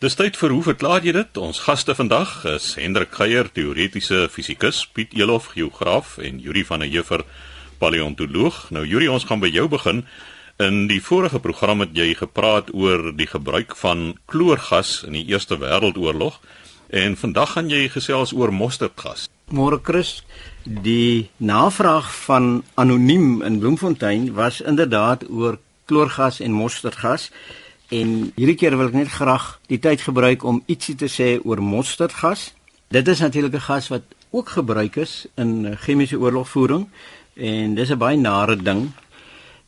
Dis tyd vir hoe verklaar jy dit? Ons gaste vandag is Hendrik Geier, teoretiese fisikus, Piet Elof, geograaf en Yuri van der Heever, paleontoloog. Nou Yuri, ons gaan by jou begin. In die vorige program het jy gepraat oor die gebruik van kloorgas in die Eerste Wêreldoorlog en vandag gaan jy gesels oor mosterdgas. Môre Chris, die navraag van anoniem in Bloemfontein was inderdaad oor kloorgas en mosterdgas. En hierdie keer wil ek net graag die tyd gebruik om ietsie te sê oor mosterdgas. Dit is natuurlik 'n gas wat ook gebruik is in eh, chemiese oorlogvoering en dis 'n baie nare ding.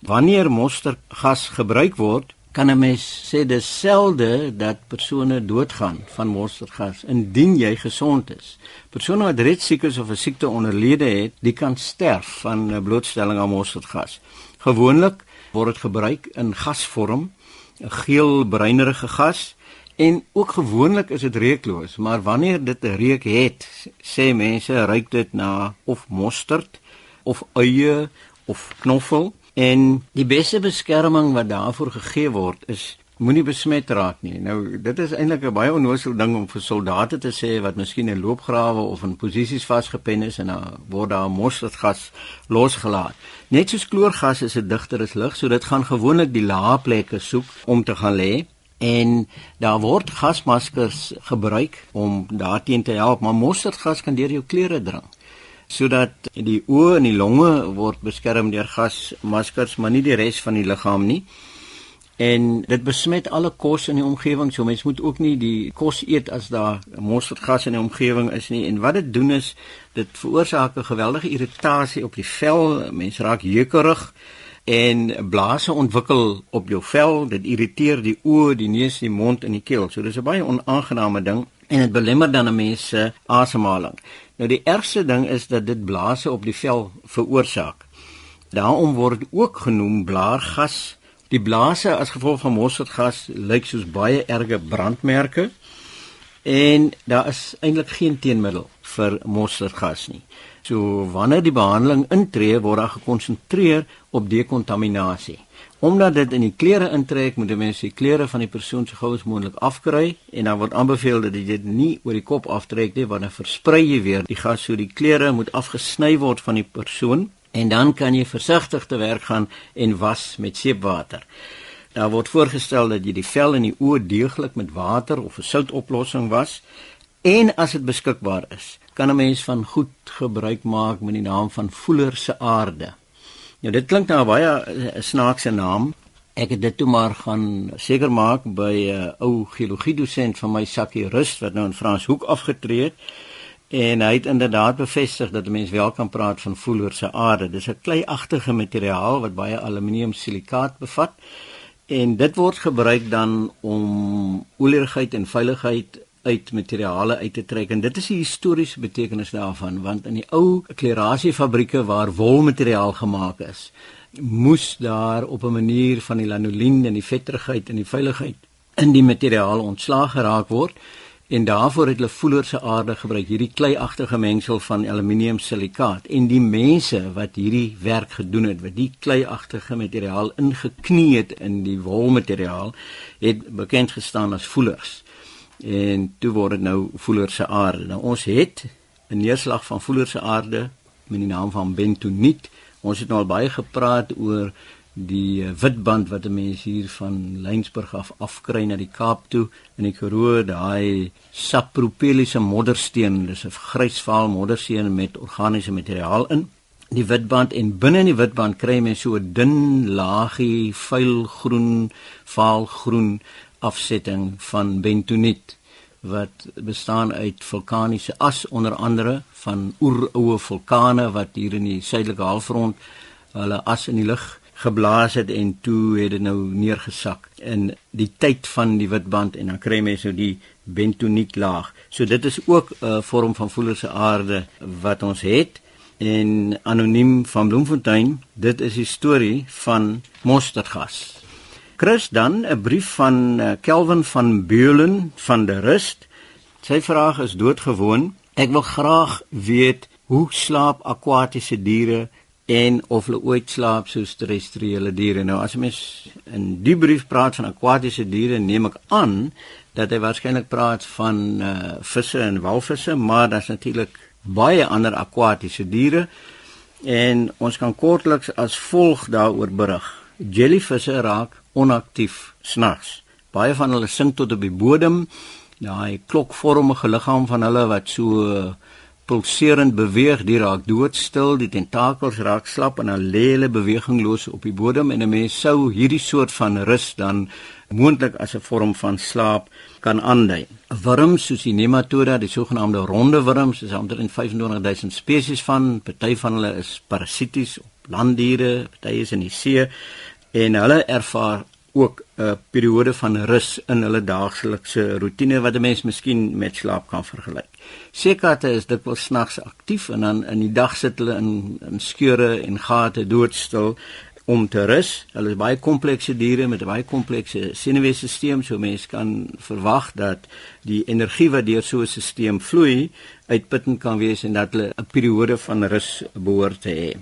Wanneer mosterdgas gebruik word, kan 'n mens sê dis selde dat persone doodgaan van mosterdgas indien jy gesond is. Persone wat reeds siek is of 'n siekte onderlede het, die kan sterf van blootstelling aan mosterdgas. Gewoonlik word dit gebruik in gasvorm geel bruinerige gas en ook gewoonlik is dit reukloos, maar wanneer dit 'n reuk het, sê mense ruik dit na of mosterd of eie of knoffel en die beste beskerming wat daarvoor gegee word is moenie besmet raak nie. Nou dit is eintlik 'n baie onnoosel ding om vir soldate te sê wat miskien in loopgrawe of in posisies vasgepen is en dan word daar mosterdgas losgelaat. Net soos kloorgas is dit digter as lig, so dit gaan gewoonlik die lae plekke soek om te gaan lê en daar word gasmaskers gebruik om daarteen te help, maar mosterdgas kan deur jou klere dring sodat die oë en die longe word beskerm deur gasmaskers, maar nie die res van die liggaam nie en dit besmet alle kos in die omgewing. So mens moet ook nie die kos eet as daar mosterdgas in die omgewing is nie. En wat dit doen is dit veroorsaak 'n geweldige irritasie op die vel. Mens raak jeukerig en blaase ontwikkel op jou vel. Dit irriteer die oë, die neus, die mond en die keel. So dis 'n baie onaangename ding en dit belemmer dan 'n mens se asemhaling. Nou die ergste ding is dat dit blaase op die vel veroorsaak. Daarom word ook genoem blaargas Die blaase as gevolg van mosterdgas lyk soos baie erge brandmerke en daar is eintlik geen teenmiddel vir mosterdgas nie. So wanneer die behandeling intree, word daar gekonsentreer op dekontaminasie. Omdat dit in die klere intrek, moet die mens die klere van die persoon so gou as moontlik afkry en dan word aanbeveel dat jy dit nie oor die kop aftrek nie want dan versprei jy weer die gas so die klere moet afgesny word van die persoon en dan kan jy versigtig te werk gaan en was met seepwater. Daar word voorgestel dat jy die vel en die oë deeglik met water of 'n soutoplossing was en as dit beskikbaar is, kan 'n mens van goed gebruik maak met die naam van voeler se aarde. Nou dit klink nou baie 'n eh, snaakse naam. Ek het dit toe maar gaan seker maak by 'n uh, ou geologie dosent van my sakkie Rust wat nou in Franshoek afgetree het En hy het inderdaad bevestig dat 'n mens wel kan praat van voeler se aarde. Dis 'n kleiagtige materiaal wat baie aluminiumsilikaat bevat. En dit word gebruik dan om olierigheid en veiligheid uit materiale uit te trek en dit is die historiese betekenis daarvan want in die ou klerasiefabrieke waar wolmateriaal gemaak is moes daar op 'n manier van die lanolien en die vetterigheid en die veiligheid in die materiaal ontslaag geraak word en daarvoor het hulle voeler se aarde gebruik hierdie kleiagtige mengsel van aluminium silikaat en die mense wat hierdie werk gedoen het wat die kleiagtige materiaal ingeknie het in die wolmateriaal het bekend gestaan as voelers. En toe word dit nou voeler se aarde. Nou ons het 'n neerslag van voeler se aarde met die naam van bentoniet ons het nou al baie gepraat oor die uh, witband wat 'n mens hier van Lensburg af afkry na die Kaap toe in die Karoo, daai sapropeliese moddersteen, dis 'n grysvaal moddersteen met organiese materiaal in. Die witband en binne in die witband kry mens so 'n dun laagie vuil groen, vaal groen afsetting van bentoniet wat bestaan uit vulkaniese as onder andere van oeroue vulkane wat hier in die suidelike halfrond hulle as in die lug geblaas het en toe het dit nou neergesak in die tyd van die witband en dan kry mens nou die bentoniek laag. So dit is ook 'n uh, vorm van voelerse aarde wat ons het en anoniem van Bloemfontein, dit is die storie van mosterdgas. Chris dan 'n brief van uh, Kelvin van Beulen van der Rust. Sy vraag is doodgewoon. Ek wil graag weet hoe slaap akwatiese diere en of hulle ooit slaap soos terrestriële diere. Nou as 'n mens in die brief praat van akwatiese diere, neem ek aan dat hy waarskynlik praat van uh visse en walvisse, maar daar's natuurlik baie ander akwatiese diere en ons kan kortliks as volg daaroor berig. Jellyvisse raak onaktief snags. Baie van hulle sink tot op die bodem. Daai klokvormige liggaam van hulle wat so pulserend beweeg, die raak doodstil, die tentakels raak slap en dan lê hulle bewegingloos op die bodem en 'n mens sou hierdie soort van rus dan moontlik as 'n vorm van slaap kan aandui. Wurms soos die nematoda, die sogenaamde ronde wurms, is omtrent 25000 spesies van, party van hulle is parasities op landdiere, party is in die see en hulle ervaar ook 'n periode van rus in hulle daaglikse rotine wat 'n mens miskien met slaap kan vergelyk. Seekatte is dikwels snags aktief en dan in die dag sit hulle in in skeure en gate doodstil om te rus. Hulle is baie komplekse diere met 'n baie komplekse senuweestelsel, so mense kan verwag dat die energie wat deur so 'n stelsel vloei uitputtend kan wees en dat hulle 'n periode van rus behoort te hê.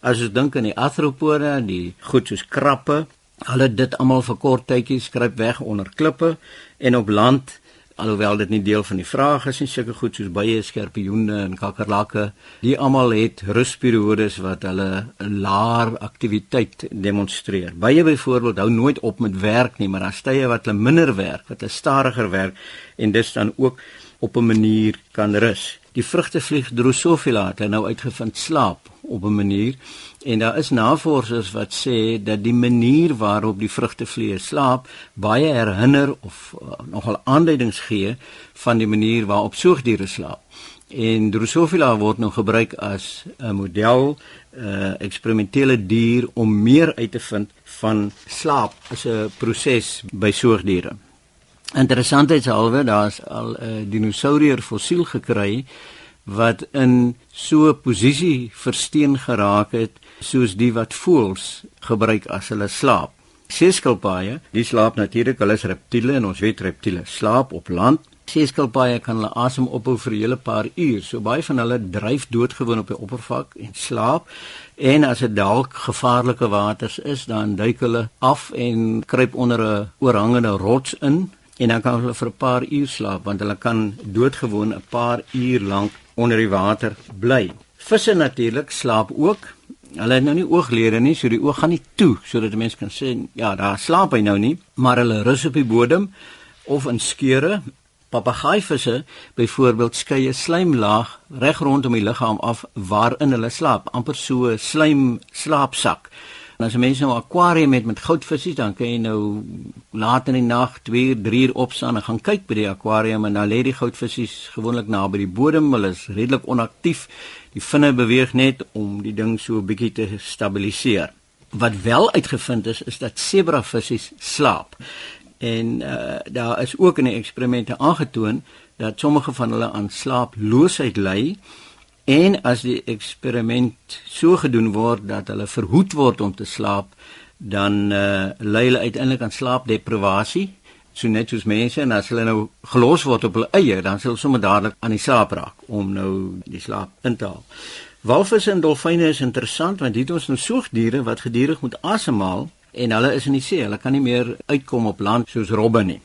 As ons dink aan die arthropode, die goed soos krappe, hulle dit almal vir kort tydjies skryp weg onder klippe en op land alhoewel dit nie deel van die vraag is nie sulke goed soos baie skorpioene en kakerlakke die almal het rusperiodes wat hulle 'n laer aktiwiteit demonstreer. Baie byvoorbeeld hou nooit op met werk nie maar daar stye wat hulle minder werk wat hulle stadiger werk en dis dan ook op 'n manier kan rus. Die vrugtevlieg Drosophila het nou uitgevind slaap op 'n manier en daar is navorsers wat sê dat die manier waarop die vrugtevlieg slaap baie herinner of uh, nogal aanduidings gee van die manier waarop soogdiere slaap. En Drosophila word nou gebruik as 'n model uh, eh, eksperimentele dier om meer uit te vind van slaap as 'n proses by soogdiere. Interessantheidshalwe, daar's al 'n uh, dinosourier fossiel gekry wat in so 'n posisie versteen geraak het soos die wat voels gebruik as hulle slaap. Seeskilpaaie, die slaap natuurlik, hulle is reptiele en ons weet reptiele slaap op land. Seeskilpaaie kan hulle asem ophou vir 'n hele paar uur. So baie van hulle dryf doodgewoon op die oppervlak en slaap. En as dit dalk gevaarlike waters is, dan duik hulle af en kruip onder 'n oorhangende rots in en dan kan hulle vir 'n paar uur slaap want hulle kan doodgewoon 'n paar uur lank onder die water bly. Visse natuurlik slaap ook. Hulle het nou nie ooglede nie, so die oog gaan nie toe sodat 'n mens kan sê ja, daar slaap hy nou nie, maar hulle rus op die bodem of in skeure. Papegaaivisse byvoorbeeld skei 'n slijmlaag reg rondom die liggaam af waarin hulle slaap, amper so 'n slijm slaapsak. En as jy mense nou 'n akwarium het met goudvisse, dan kan jy nou laat in die nag 2, 3 uur opstaan en gaan kyk by die akwarium en dan lê die goudvisse gewoonlik naby die bodem, hulle is redelik onaktief. Die vinne beweeg net om die ding so 'n bietjie te stabiliseer. Wat wel uitgevind is, is dat sebravisse slaap. En uh, daar is ook in die eksperimente aangetoon dat sommige van hulle aan slaaploosheid ly. En as die eksperiment so gedoen word dat hulle verhoed word om te slaap, dan uh, lei hulle uiteindelik aan slaapdeprivasie, so net soos mense en as hulle nou gelos word op hulle eie, dan sal hulle sommer dadelik aan die slaap raak om nou die slaap in te haal. Walvisse en dolfyne is interessant want dit ons nou soogdiere wat gedurig moet asemhaal en hulle is in die see, hulle kan nie meer uitkom op land soos robbe nie.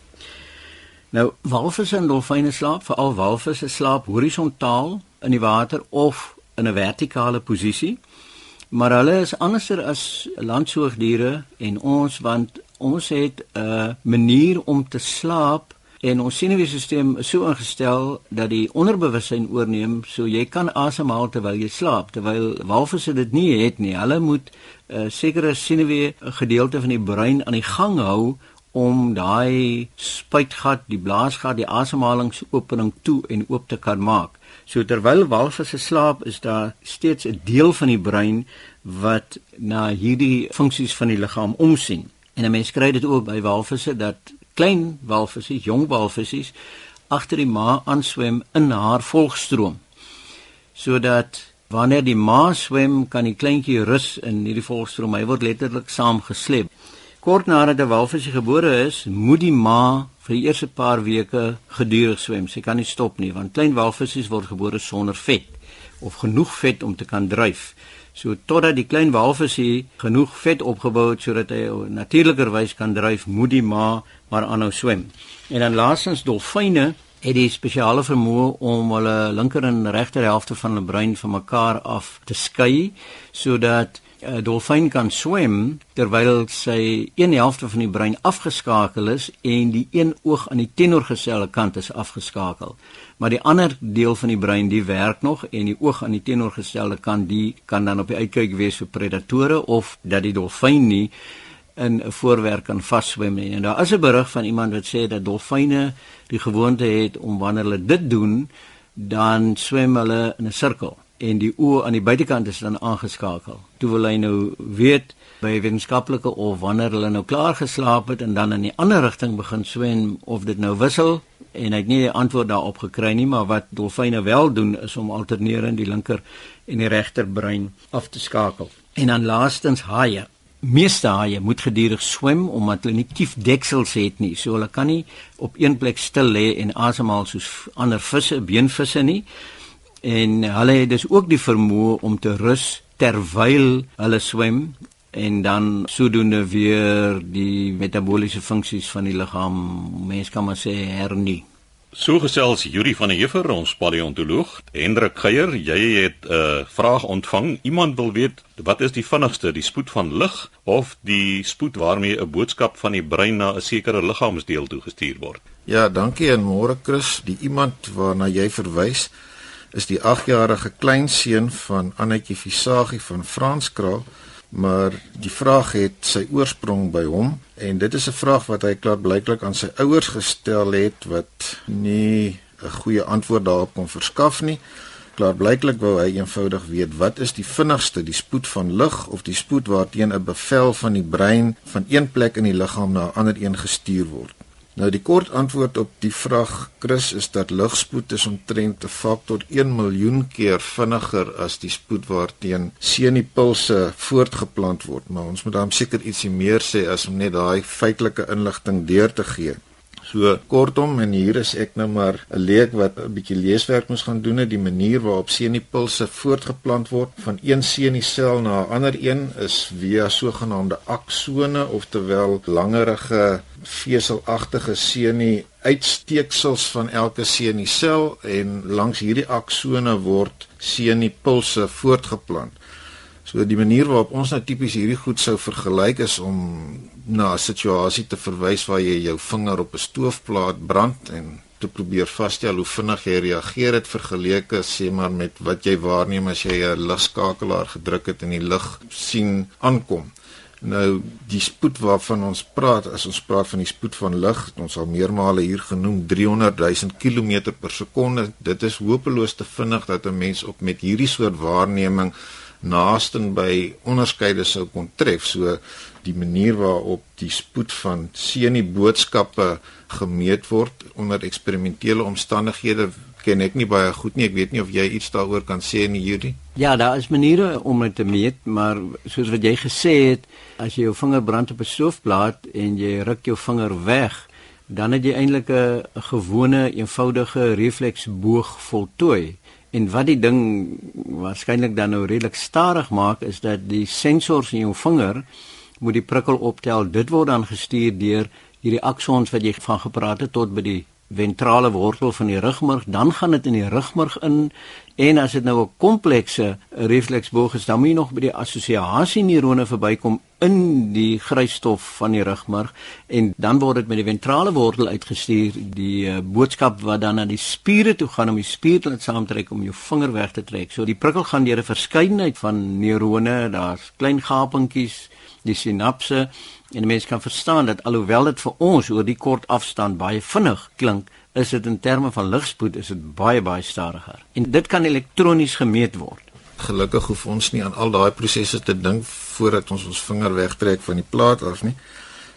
Nou walvisse en dolfyne slaap, veral walvisse slaap horisontaal in die water of in 'n vertikale posisie. Maar hulle is anderser as landsoogdiere en ons want ons het 'n manier om te slaap en ons senuweestelsel is so ingestel dat die onderbewussyn oorneem so jy kan asemhaal terwyl jy slaap terwyl walvisse dit nie het nie. Hulle moet 'n uh, sekere senuwee gedeelte van die brein aan die gang hou om daai spuitgat, die blaasgat, die asemhalingsopening toe en oop te kan maak. So terwyl walvisse slaap, is daar steeds 'n deel van die brein wat na hierdie funksies van die liggaam omsien. En 'n mens kry dit ook by walvisse dat klein walvisse, jong walvisse agter die ma aanswem in haar volgstroom. Sodat wanneer die ma swem, kan die kleintjie rus in hierdie volgstroom. Hy word letterlik saamgesleep. Kort nadat 'n walvis gebore is, moet die ma vir die eerste paar weke gedurig swem. Sy kan nie stop nie want klein walvisse word gebore sonder vet of genoeg vet om te kan dryf. So totdat die klein walvis genoeg vet opgebou het sodat hy natuurlikerwys kan dryf, moet die ma maar aanhou swem. En dan laastens dolfyne het die spesiale vermoë om hulle linker en regter helfte van hulle brein van mekaar af te skei sodat 'n dolfyn kan swem terwyl sy een helfte van die brein afgeskakel is en die een oog aan die teenoorgestelde kant is afgeskakel. Maar die ander deel van die brein die werk nog en die oog aan die teenoorgestelde kant die kan dan op die uitkyk wees vir predatore of dat die dolfyn nie in 'n voorwerp kan vasswem nie. En daar is 'n berig van iemand wat sê dat dolfyne die gewoonte het om wanneer hulle dit doen, dan swem hulle in 'n sirkel en die oë aan die buitekant is dan aangeskakel. Toe wil hy nou weet by wetenskaplike of wanneer hulle nou klaar geslaap het en dan in die ander rigting begin swem of dit nou wissel en hy het nie 'n antwoord daarop gekry nie, maar wat dolfyne wel doen is om alternerend die linker en die regter brein af te skakel. En dan laastens haie meeste haie moet gedurig swem omdat hulle nie kiefdeksels het nie. So hulle kan nie op een plek stil lê en asemhaal soos ander visse, beenvisse nie. En hulle het dus ook die vermoë om te rus terwyl hulle swem en dan sodoende weer die metabooliese funksies van die liggaam, mens kan maar sê hernie. So gesels Yuri van der Heever, ons paleontoloog. Hendrik Geier, jy het 'n uh, vraag ontvang. Iemand wil weet wat is die vinnigste, die spoed van lig of die spoed waarmee 'n boodskap van die brein na 'n sekere liggaamsdeel toegestuur word? Ja, dankie en môre Chris. Die iemand waarna jy verwys is die 8-jarige kleinseun van Annetjie Visagie van Franskraal maar die vraag het sy oorsprong by hom en dit is 'n vraag wat hy klaar blyklik aan sy ouers gestel het wat nie 'n goeie antwoord daarop kon verskaf nie. Klaar blyklik wou hy eenvoudig weet wat is die vinnigste, die spoed van lig of die spoed waarteen 'n bevel van die brein van een plek in die liggaam na 'n ander een gestuur word. Nou die kort antwoord op die vraag Chris is dat ligspoed is omtrent 'n faktor 1 miljoen keer vinniger as die spoed waarteen seniepulse voortgeplant word, maar ons moet dan seker ietsie meer sê as om net daai feitelike inligting deur te gee. So kortom en hier is ek nou maar 'n leek wat 'n bietjie leeswerk moes gaan doen het die manier waarop seniepulse voortgeplant word van een seniesel na 'n ander een is via sogenaamde aksone oftewel langerige veselagtige senie uitsteeksels van elke seniesel en langs hierdie aksone word seniepulse voortgeplant. So die manier waarop ons nou tipies hierdie goed sou vergelyk is om na 'n situasie te verwys waar jy jou vinger op 'n stoofplaat brand en te probeer vasstel hoe vinnig jy reageer het vergeleke sê maar met wat jy waarneem as jy 'n ligskakelaar gedruk het en die lig sien aankom. Nou die spoed waarvan ons praat, as ons praat van die spoed van lig, ons al meermale hier genoem 300 000 km per sekonde. Dit is hopeloos te vinnig dat 'n mens op met hierdie soort waarneming naasten by onderskeide sou kon tref. So die manier waarop die spoed van seenie boodskappe gemeet word onder eksperimentele omstandighede ken ek nie baie goed nie. Ek weet nie of jy iets daaroor kan sê nie, Judy. Ja, daar is maniere om dit te meet, maar soos wat jy gesê het, as jy jou vinger brand op 'n stoofplaat en jy ruk jou vinger weg, dan het jy eintlik 'n gewone eenvoudige refleksboog voltooi. En wat die ding waarskynlik dan nou redelik stadig maak is dat die sensors in jou vinger moet die prikkel optel. Dit word dan gestuur deur hierdie aksons wat jy van gepraat het tot by die ventrale wortel van die rugmurg, dan gaan dit in die rugmurg in en as dit nou 'n komplekse refleksboog is, dan moet jy nog by die assosiasie neurone verbykom in die grysstof van die rugmurg en dan word dit met die ventrale wortel uitgestuur die uh, boodskap wat dan na die spiere toe gaan om die spier te saamtrek om jou vinger weg te trek. So die prikkel gaan deur 'n verskeidenheid van neurone, daar's klein gapingkies, die sinapse En 'n mens kan verstaan dat alhoewel dit vir ons oor die kort afstand baie vinnig klink, is dit in terme van ligspoed is dit baie baie stadiger. En dit kan elektronies gemeet word. Gelukkig hoef ons nie aan al daai prosesse te dink voordat ons ons vinger wegtrek van die plaat af nie.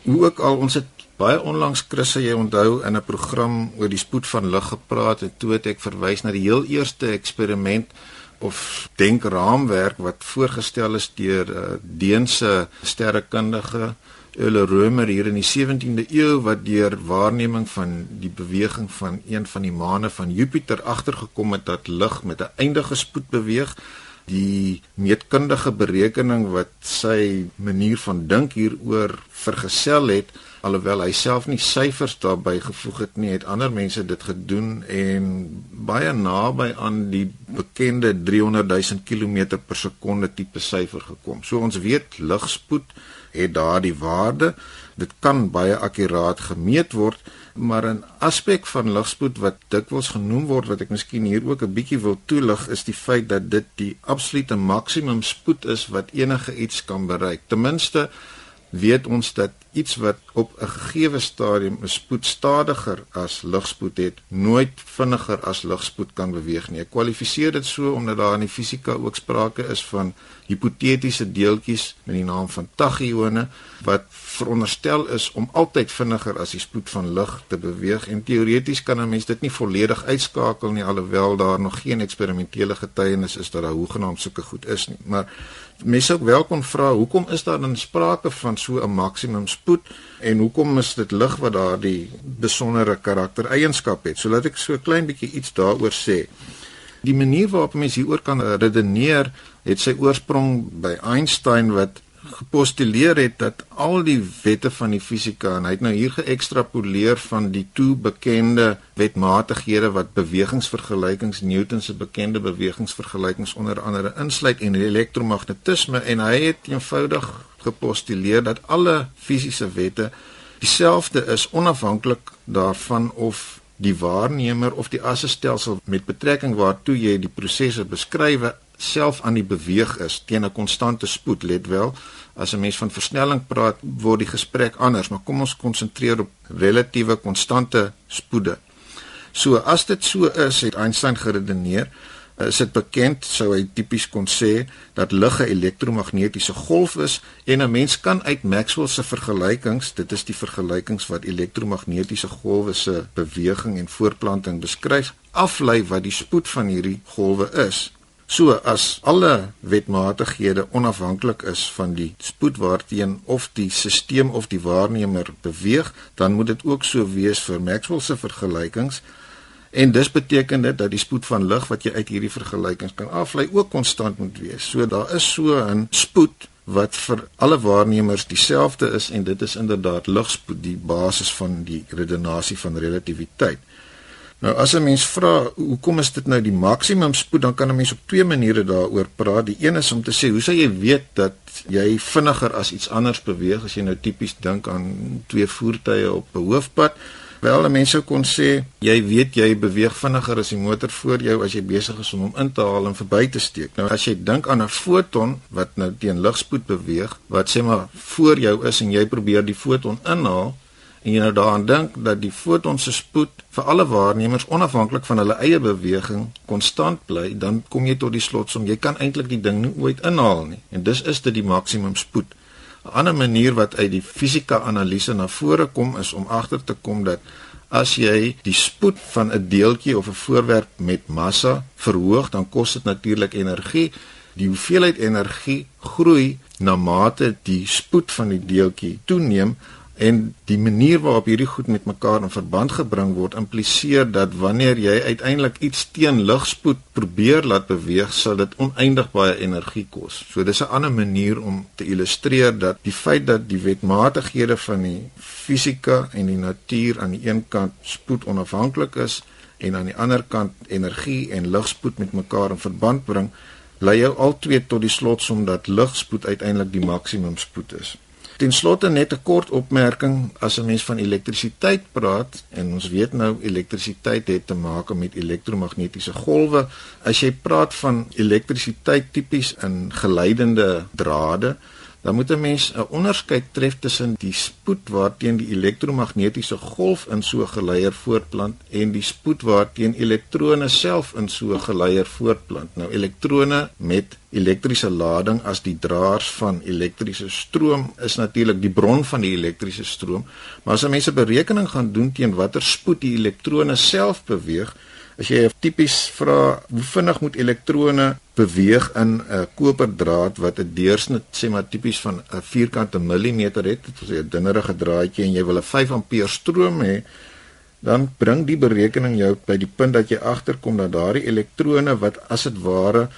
Hoe ook al ons het baie onlangs Chrisse jy onthou in 'n program oor die spoed van lig gepraat en toe het ek verwys na die heel eerste eksperiment of denkraamwerk wat voorgestel is deur 'n uh, Deense sterrekundige Euler Römer hier in die 17de eeu wat deur waarneming van die beweging van een van die maane van Jupiter agtergekom het dat lig met 'n eindige spoed beweeg. Die meetkundige berekening wat sy manier van dink hieroor vergesel het, alhoewel hy self nie syfers daarbey gevoeg het nie, het ander mense dit gedoen en baie naby aan die bekende 300 000 km per sekonde tipe syfer gekom. So ons weet ligspoed het daardie waarde. Dit kan baie akkuraat gemeet word, maar 'n aspek van ligspoed wat dikwels genoem word wat ek miskien hier ook 'n bietjie wil toelig is die feit dat dit die absolute maksimum spoed is wat enige iets kan bereik. Ten minste weet ons dat iets wat op 'n gegeewe stadium 'n spoed stadiger as ligspoed het, nooit vinniger as ligspoed kan beweeg nie. Ek kwalifiseer dit so omdat daar in die fisika ook sprake is van hipotetiese deeltjies met die naam van tachione wat veronderstel is om altyd vinniger as die spoed van lig te beweeg en teoreties kan 'n mens dit nie volledig uitskakel nie alhoewel daar nog geen eksperimentele getuienis is dat daar hoegenaamd sulke goed is nie. Maar mense ook wel kon vra hoekom is daar dan sprake van so 'n maksimum spoed en hoekom is dit lig wat daardie besondere karaktereienskap het? So laat ek so 'n klein bietjie iets daaroor sê. Die manier waarop mense hieroor kan redeneer, het sy oorsprong by Einstein wat gepostuleer het dat al die wette van die fisika en hy het nou hier geëkstrapoleer van die toe bekende wetmatighede wat bewegingsvergelykings Newton se bekende bewegingsvergelykings onder andere insluit en elektromagnetisme en hy het eenvoudig gepostuleer dat alle fisiese wette dieselfde is onafhanklik daarvan of die waarnemer of die assestelsel met betrekking waartoe jy die prosesse beskrywe self aan die beweeg is teen 'n konstante spoed. Let wel as 'n mens van versnelling praat word die gesprek anders maar kom ons konsentreer op relatiewe konstante spoede. So as dit so is het Einstein geredeneer is dit bekend sou hy tipies kon sê dat lig 'n elektromagnetiese golf is en 'n mens kan uit Maxwell se vergelykings dit is die vergelykings wat elektromagnetiese golwe se beweging en voortplanting beskryf aflei wat die spoed van hierdie golwe is So as alle wetmatighede onafhanklik is van die spoed waarteen of die stelsel of die waarnemer beweeg, dan moet dit ook so wees vir Maxwell se vergelykings. En dis beteken dit dat die spoed van lig wat jy uit hierdie vergelykings kan aflei ook konstant moet wees. So daar is so 'n spoed wat vir alle waarnemers dieselfde is en dit is inderdaad ligspoed, die basis van die redenasie van relativiteit. Nou as 'n mens vra hoekom is dit nou die maksimum spoed, dan kan 'n mens op twee maniere daaroor praat. Die een is om te sê, hoe sou jy weet dat jy vinniger as iets anders beweeg as jy nou tipies dink aan twee voertuie op 'n hoofpad? Wel, mense kon sê jy weet jy beweeg vinniger as die motor voor jou as jy besig is om hom in te haal en verby te steek. Nou as jy dink aan 'n foton wat nou teen ligspoed beweeg, wat sê maar voor jou is en jy probeer die foton inhaal, en jy nou daaraan dink dat die foton se spoed vir alle waarnemers onafhanklik van hulle eie beweging konstant bly, dan kom jy tot die slotsom jy kan eintlik die ding nie ooit inhaal nie. En dis is dit die maksimum spoed. 'n Ander manier wat uit die fisika analise na vore kom is om agter te kom dat as jy die spoed van 'n deeltjie of 'n voorwerp met massa verhoog, dan kos dit natuurlik energie. Die hoeveelheid energie groei na mate die spoed van die deeltjie toeneem En die manier waarop hierdie goed met mekaar in verband gebring word impliseer dat wanneer jy uiteindelik iets teen ligspoed probeer laat beweeg, sal dit oneindig baie energie kos. So dis 'n ander manier om te illustreer dat die feit dat die wetmatighede van die fisika en die natuur aan die een kant spoed onafhanklik is en aan die ander kant energie en ligspoed met mekaar in verband bring, lei jou altyd tot die slotsom dat ligspoed uiteindelik die maksimum spoed is. Ten slotte net 'n kort opmerking as 'n mens van elektrisiteit praat en ons weet nou elektrisiteit het te maak met elektromagnetiese golwe. As jy praat van elektrisiteit tipies in geleidende drade, dan moet 'n mens 'n onderskeid tref tussen die spoed waarteen die elektromagnetiese golf in so 'n geleier voortplant en die spoed waarteen elektrone self in so 'n geleier voortplant. Nou elektrone met elektriese lading as die draers van elektriese stroom is natuurlik die bron van die elektriese stroom, maar as 'n mens 'n berekening gaan doen teen watter spoed die elektrone self beweeg, As jy tipies vra hoe vinnig moet elektrone beweeg in 'n koperdraad wat 'n deursnit sê maar tipies van 'n vierkante millimeter het, dit is 'n dunnerige draadjie en jy wil 'n 5 ampere stroom hê, dan bring die berekening jou by die punt dat jy agterkom dat daardie elektrone wat as dit ware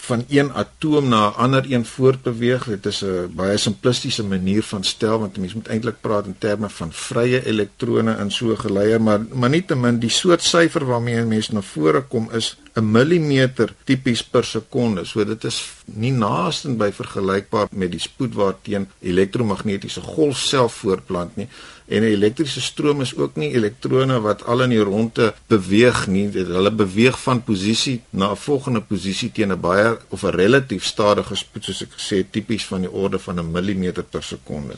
van een atoom na 'n ander een voortbeweeg. Dit is 'n baie simplistiese manier van stel want mense moet eintlik praat in terme van vrye elektrone in so 'n geleier, maar maar nietemin die soort syfer waarmee 'n mens na vore kom is 'n millimeter tipies per sekonde. So dit is nie naaste by vergelykbaar met die spoed waarteen elektromagnetiese golf self voortplant nie. En 'n elektriese stroom is ook nie elektrone wat al in die ronde beweeg nie. Dit hulle beweeg van posisie na 'n volgende posisie teen 'n baie of 'n relatief stadige spoed soos ek gesê tipies van die orde van 'n millimeter per sekonde.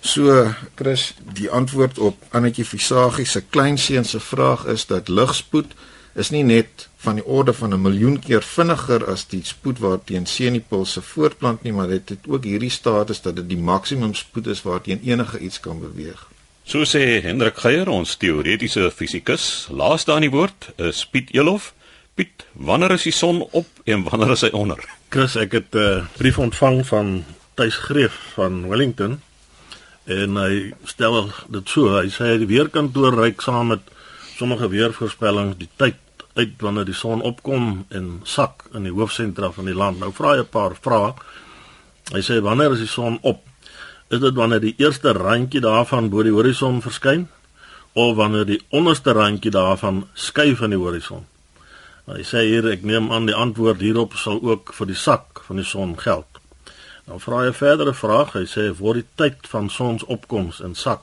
So Chris, die antwoord op Annetjie Visagie se kleinseun se vraag is dat ligspoed is nie net van die orde van 'n miljoen keer vinniger as die spoed waarteen senuipulse voortplant nie, maar dit het ook hierdie status dat dit die maksimum spoed is waarteen enige iets kan beweeg. So sê Hendrik Geier, ons teoretiese fisikus, laaste aan die woord is Piet Elof. Piet, wanneer is die son op en wanneer is hy onder? Chris, ek het 'n uh, brief ontvang van Tuis Greef van Wellington en hy stel dit so, hy sê die weerkantoor reik saam met sommige weervoorspellings die tyd uit wanneer die son opkom en sak in die hoofsentra van die land. Nou vra hy 'n paar vrae. Hy sê wanneer is die son op? Is dit wanneer die eerste randjie daarvan bo die horison verskyn of wanneer die onderste randjie daarvan skuif van die horison? Nou, hy sê hier ek neem aan die antwoord hierop sal ook vir die sak van die son geld. Nou vra hy 'n verdere vraag. Hy sê word die tyd van sonsopkoms en sak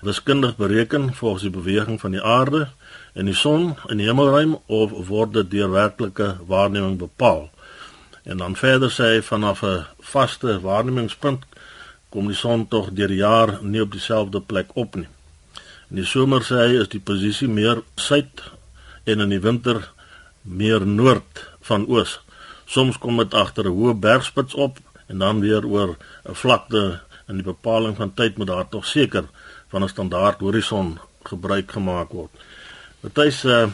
wiskundig bereken volgens die beweging van die aarde en die son in die hemelruim of word dit deur werklike waarneming bepaal. En dan verder sê hy vanaf 'n vaste waarnemingspunt kom die son tog deur die jaar nie op dieselfde plek op nie. In die somer sê hy is die posisie meer suid en in die winter meer noord van oos. Soms kom dit agter 'n hoë bergspits op en dan weer oor 'n vlakte en die bepaling van tyd moet daar tog seker van 'n standaard horison gebruik gemaak word. Matthys, uh,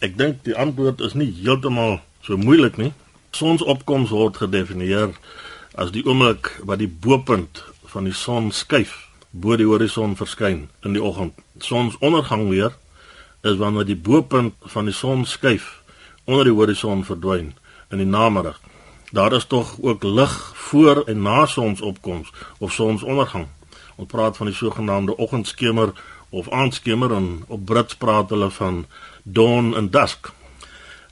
ek dink die antwoord is nie heeltemal so moeilik nie. Sonsopkoms word gedefinieer as die oomblik wat die bopunt van die son skuif bo die horison verskyn in die oggend. Sonsondergang weer is wanneer die bopunt van die son skuif onder die horison verdwyn in die namiddag. Daar is tog ook lig voor en na sonsopkoms of sonsondergang. Ons praat van die sogenaamde oggendskemer of aanskemer en op Brits praat hulle van dawn and dusk.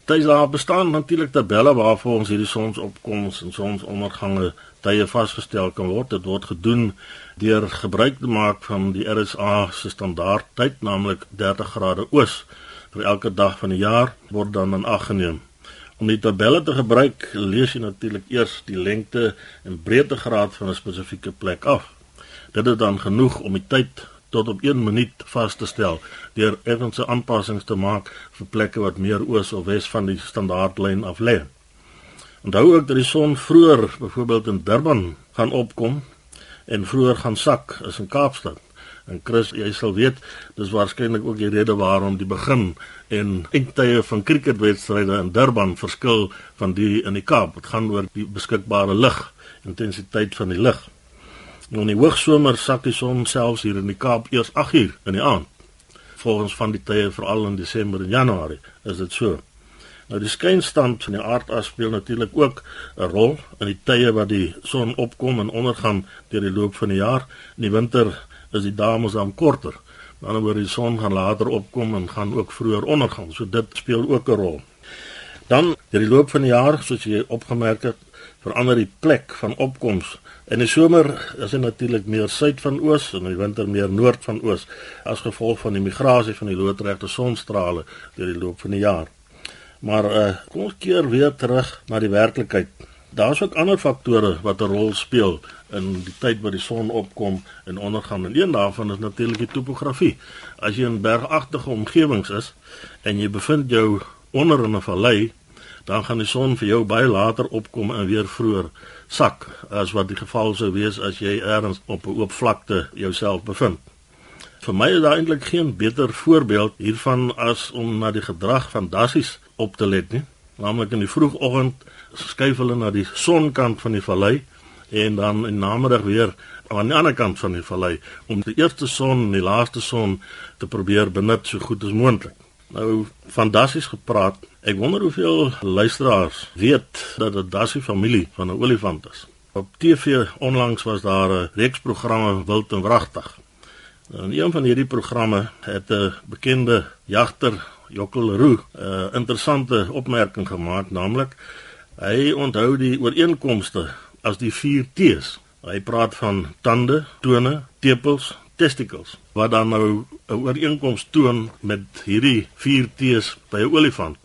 Dit daar bestaan natuurlik tabelle waarvoor ons hierdie sonsopkoms en sonsondergange tye vasgestel kan word. Dit word gedoen deur gebruik te maak van die RSA se standaard tyd, naamlik 30 grade oos vir elke dag van die jaar word dan in ag geneem. Om die tabelle te gebruik, lees jy natuurlik eers die lengte en breedtegraad van 'n spesifieke plek af. Dit is dan genoeg om die tyd tot op 1 minuut vas te stel deur effense aanpassings te maak vir plekke wat meer oos of wes van die standaardlyn af lê. Onthou ook dat die son vroeër byvoorbeeld in Durban gaan opkom en vroeër gaan sak as in Kaapstad. En Chris, jy sal weet, dis waarskynlik ook die rede waarom die begin en eindtye van cricketwedstryde in Durban verskil van die in die Kaap. Dit gaan oor die beskikbare lig, intensiteit van die lig. Nou in die hoogsomer sak die son selfs hier in die Kaap eers 8uur in die aand. Volgens van die tye veral in Desember en Januarie is dit so. Nou die skynstand van die aardas speel natuurlik ook 'n rol in die tye wat die son opkom en ondergaan deur die loop van die jaar. In die winter is die dae mos dan korter. Dan wanneer die son gaan later opkom en gaan ook vroeër ondergaan. So dit speel ook 'n rol. Dan deur die loop van die jaar, soos jy opgemerk het, verander die plek van opkoms In die somer is dit natuurlik meer suid van oos en in die winter meer noord van oos as gevolg van die migrasie van die loodregte sonstrale deur die loop van die jaar. Maar uh, kom ons keer weer terug na die werklikheid. Daar's ook ander faktore wat 'n rol speel in die tyd wat die son opkom en ondergaan. En een daarvan is natuurlik die topografie. As jy in bergagtige omgewings is en jy bevind jou onder in 'n vallei, dan gaan die son vir jou baie later opkom en weer vroeër sak as wat die geval sou wees as jy ergens op 'n oop vlakte jouself bevind. Vir my is daar eintlik geen beter voorbeeld hiervan as om na die gedrag van dassies op te let nie. Naamlik in die vroegoggend skuif hulle na die sonkant van die vallei en dan in namiddag weer aan die ander kant van die vallei om die eerste son en die laaste son te probeer benut so goed as moontlik. Nou van dassies gepraat. Ek wonder hoeveel luisteraars weet dat dit dassie familie van 'n olifant is. Op TV onlangs was daar 'n reeks programme Wild en Wragtig. Nou, in een van hierdie programme het 'n bekende jagter, Jokkel Roo, 'n interessante opmerking gemaak, naamlik hy onthou die ooreenkomste as die 4 T's. Hy praat van tande, tone, tepels, testicles wat dan nou 'n ooreenkoms toon met hierdie 4 T's by 'n olifant.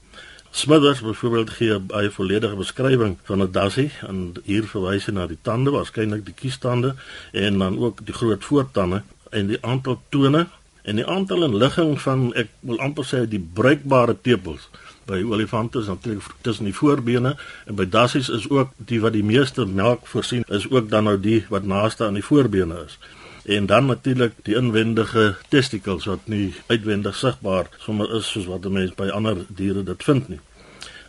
Smithers byvoorbeeld gee 'n baie volledige beskrywing van 'n dassie en hier verwys hy na die tande, waarskynlik die kiestande en dan ook die groot voortande en die aantal tone en die aantal en ligging van ek wil amper sê die bruikbare tepels by olifante is natuurlik tussen die voorbene en by dassies is ook die wat die meeste melk voorsien is ook dan nou die wat naaste aan die voorbene is en dan natuurlik die inwendige testicles wat nie uitwendig sigbaar sommer is soos wat 'n mens by ander diere dit vind nie.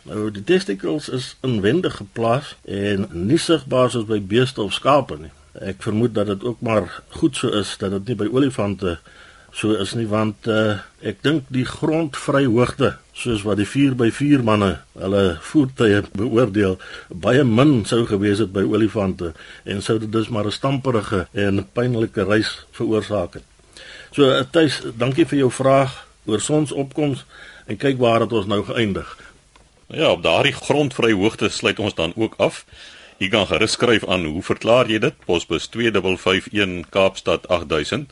Nou die testicles is inwendig geplaas en nie sigbaar soos by beeste of skape nie. Ek vermoed dat dit ook maar goed so is dat dit nie by olifante so is nie want uh, ek dink die grondvry hoogte soos wat die 4x4 manne hulle voertuie beoordeel baie min sou gewees het by olifante en sou dit dus maar 'n stamperige en pynlike reis veroorsaak het. So uh, Tuis, dankie vir jou vraag oor sonsopkoms en kyk waar het ons nou geëindig. Ja, op daardie grondvry hoogte sluit ons dan ook af. Jy kan gerus skryf aan hoe verklaar jy dit? Posbus 2551 Kaapstad 8000